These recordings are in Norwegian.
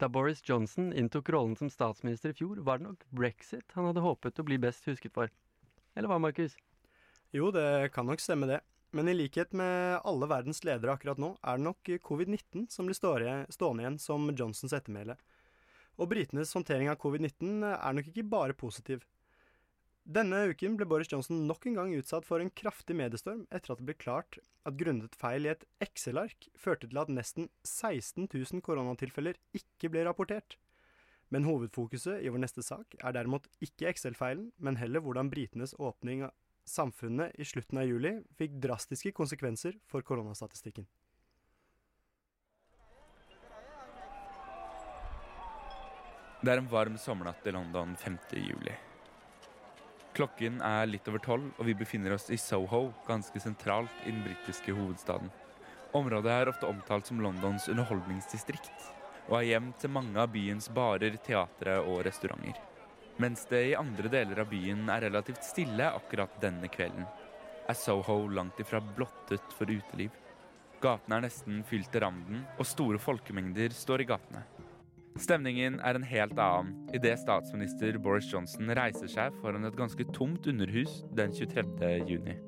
Da Boris Johnson inntok rollen som statsminister i fjor, var det nok brexit han hadde håpet å bli best husket for. Eller hva, Markus? Jo, det kan nok stemme det. Men i likhet med alle verdens ledere akkurat nå, er det nok covid-19 som blir stående igjen som Johnsons ettermæle. Og britenes håndtering av covid-19 er nok ikke bare positiv. Denne uken ble Boris Johnson nok en gang utsatt for en kraftig mediestorm etter at det ble klart at grunnet feil i et Excel-ark førte til at nesten 16 000 koronatilfeller ikke ble rapportert. Men hovedfokuset i vår neste sak er derimot ikke Excel-feilen, men heller hvordan britenes åpning av samfunnet i slutten av juli fikk drastiske konsekvenser for koronastatistikken. Det er en varm sommernatt i London 5. juli. Klokken er litt over tolv, og vi befinner oss i Soho, ganske sentralt i den britiske hovedstaden. Området er ofte omtalt som Londons underholdningsdistrikt, og er hjem til mange av byens barer, teatre og restauranter. Mens det i andre deler av byen er relativt stille akkurat denne kvelden, er Soho langt ifra blottet for uteliv. Gatene er nesten fylt til randen, og store folkemengder står i gatene. Stemningen er en helt annen idet statsminister Boris Johnson reiser seg foran et ganske tomt underhus den 23. juni.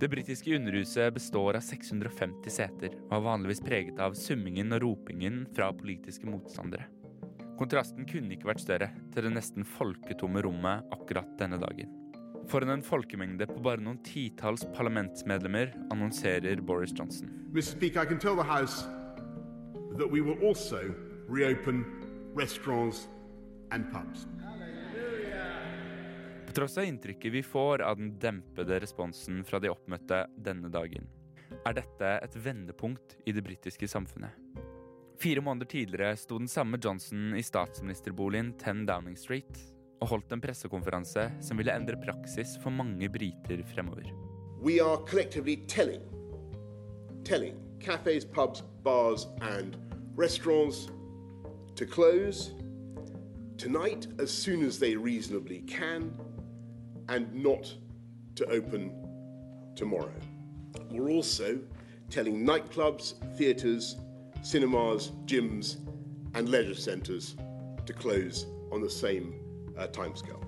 Det britiske underhuset består av 650 seter og er vanligvis preget av summingen og ropingen fra politiske motstandere. Kontrasten kunne ikke vært større til det nesten folketomme rommet akkurat denne dagen. Foran en folkemengde på bare noen titalls parlamentsmedlemmer annonserer Boris Johnson. Mr. Speaker, I can tell the House that we will also reopen restaurants and pubs. På tross av inntrykket vi får av den dempede responsen fra de oppmøtte denne dagen, er dette et vendepunkt i det britiske samfunnet. Fire måneder tidligere sto den samme Johnson i statsministerboligen 10 Downing Street og holdt en pressekonferanse som ville endre praksis for mange briter fremover. We are collectively telling, telling cafes, pubs, bars, and restaurants to close tonight as soon as they reasonably can and not to open tomorrow. We're also telling nightclubs, theatres, cinemas, gyms, and leisure centres to close on the same uh, timescale.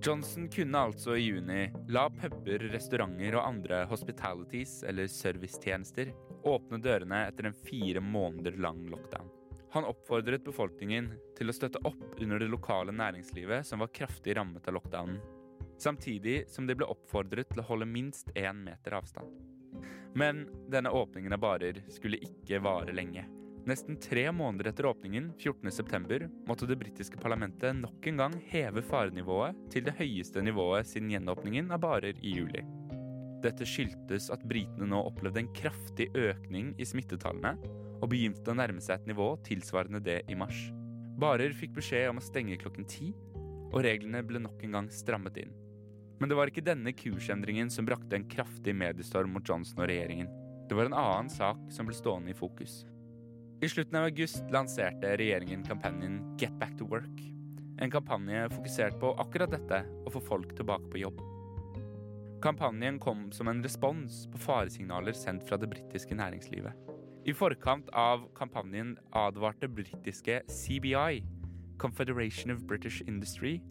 Johnson kunne altså i juni la puber, restauranter og andre hospitalities, eller servicetjenester, åpne dørene etter en fire måneder lang lockdown. Han oppfordret befolkningen til å støtte opp under det lokale næringslivet som var kraftig rammet av lockdownen, samtidig som de ble oppfordret til å holde minst én meter avstand. Men denne åpningen av barer skulle ikke vare lenge. Nesten tre måneder etter åpningen, 14.9, måtte det britiske parlamentet nok en gang heve farenivået til det høyeste nivået siden gjenåpningen av barer i juli. Dette skyldtes at britene nå opplevde en kraftig økning i smittetallene, og begynte å nærme seg et nivå tilsvarende det i mars. Barer fikk beskjed om å stenge klokken ti, og reglene ble nok en gang strammet inn. Men det var ikke denne kursendringen som brakte en kraftig mediestorm mot Johnson og regjeringen. Det var en annen sak som ble stående i fokus. I slutten av august lanserte regjeringen kampanjen Get Back to Work. En kampanje fokusert på akkurat dette, å få folk tilbake på jobb. Kampanjen kom som en respons på faresignaler sendt fra det britiske næringslivet. I forkant av kampanjen advarte britiske CBI, Confederation of British Industry,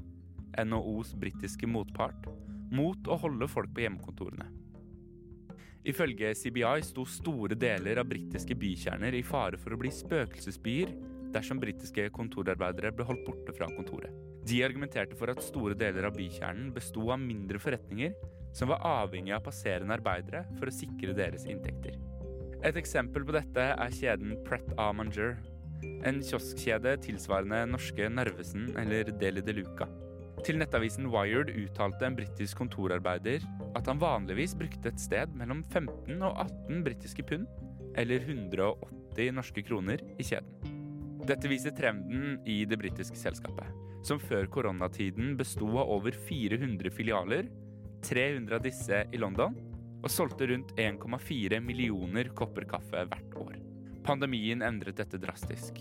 NHOs britiske motpart, mot å holde folk på hjemmekontorene. Ifølge CBI sto store deler av britiske bykjerner i fare for å bli spøkelsesbyer dersom britiske kontorarbeidere ble holdt borte fra kontoret. De argumenterte for at store deler av bykjernen besto av mindre forretninger som var avhengig av passerende arbeidere for å sikre deres inntekter. Et eksempel på dette er kjeden Pret Amanger. En kioskkjede tilsvarende norske Narvesen eller Deli de Luca. Til nettavisen Wired uttalte en britisk kontorarbeider at han vanligvis brukte et sted mellom 15 og 18 britiske pund, eller 180 norske kroner, i kjeden. Dette viser trenden i det britiske selskapet. som før koronatiden besto av over 400 filialer, 300 av disse i London, og solgte rundt 1,4 millioner kopper kaffe hvert år. Pandemien endret dette drastisk,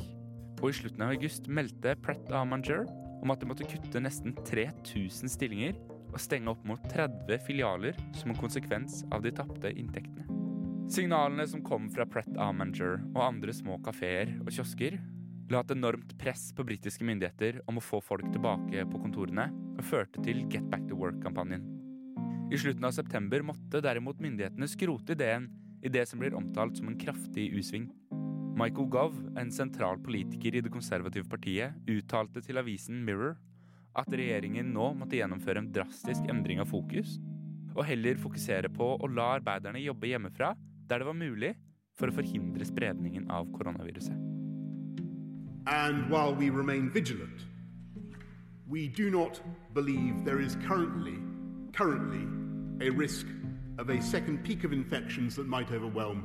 og i slutten av august meldte Pratt Amanger om at de måtte kutte nesten 3000 stillinger og stenge opp mot 30 filialer som en konsekvens av de tapte inntektene. Signalene som kom fra Pratt Amanger og andre små kafeer og kiosker, la et enormt press på britiske myndigheter om å få folk tilbake på kontorene, og førte til Get Back to Work-kampanjen. I slutten av september måtte derimot myndighetene skrote ideen i det som blir omtalt som en kraftig U-sving. Michael Gove, en sentral politiker i det konservative partiet, uttalte til avisen Mirror at regjeringen nå måtte gjennomføre en drastisk endring av fokus, og heller fokusere på å la arbeiderne jobbe hjemmefra der det var mulig, for å forhindre spredningen av koronaviruset. And while we remain vigilant, we do not believe there is currently, currently, a risk of a second peak of infections that might overwhelm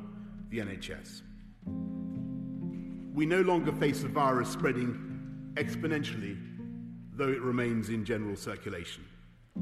the NHS. We no longer face the virus spreading exponentially, though it remains in general circulation.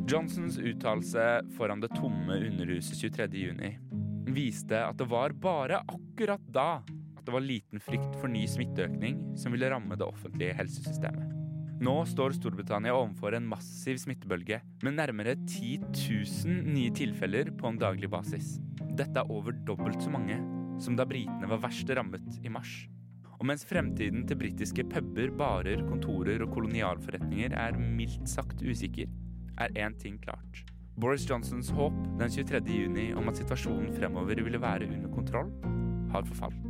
Johnsons uttalelse foran det tomme Underhuset 23.6 viste at det var bare akkurat da at det var liten frykt for ny smitteøkning som ville ramme det offentlige helsesystemet. Nå står Storbritannia overfor en massiv smittebølge med nærmere 10 000 nye tilfeller på en daglig basis. Dette er over dobbelt så mange som da britene var verst rammet i mars. Og mens fremtiden til britiske puber, barer, kontorer og kolonialforretninger er mildt sagt usikker, er én ting klart. Boris Johnsons håp den 23. juni om at situasjonen fremover ville være under kontroll, har forfalt.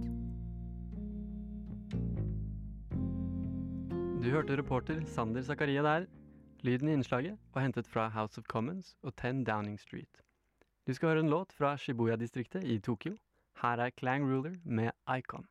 Du hørte reporter Sander Zakaria der. Lyden i innslaget var hentet fra House of Commons og 10 Downing Street. Du skal høre en låt fra Shibuya-distriktet i Tokyo. Her er Clang Ruler med Icon.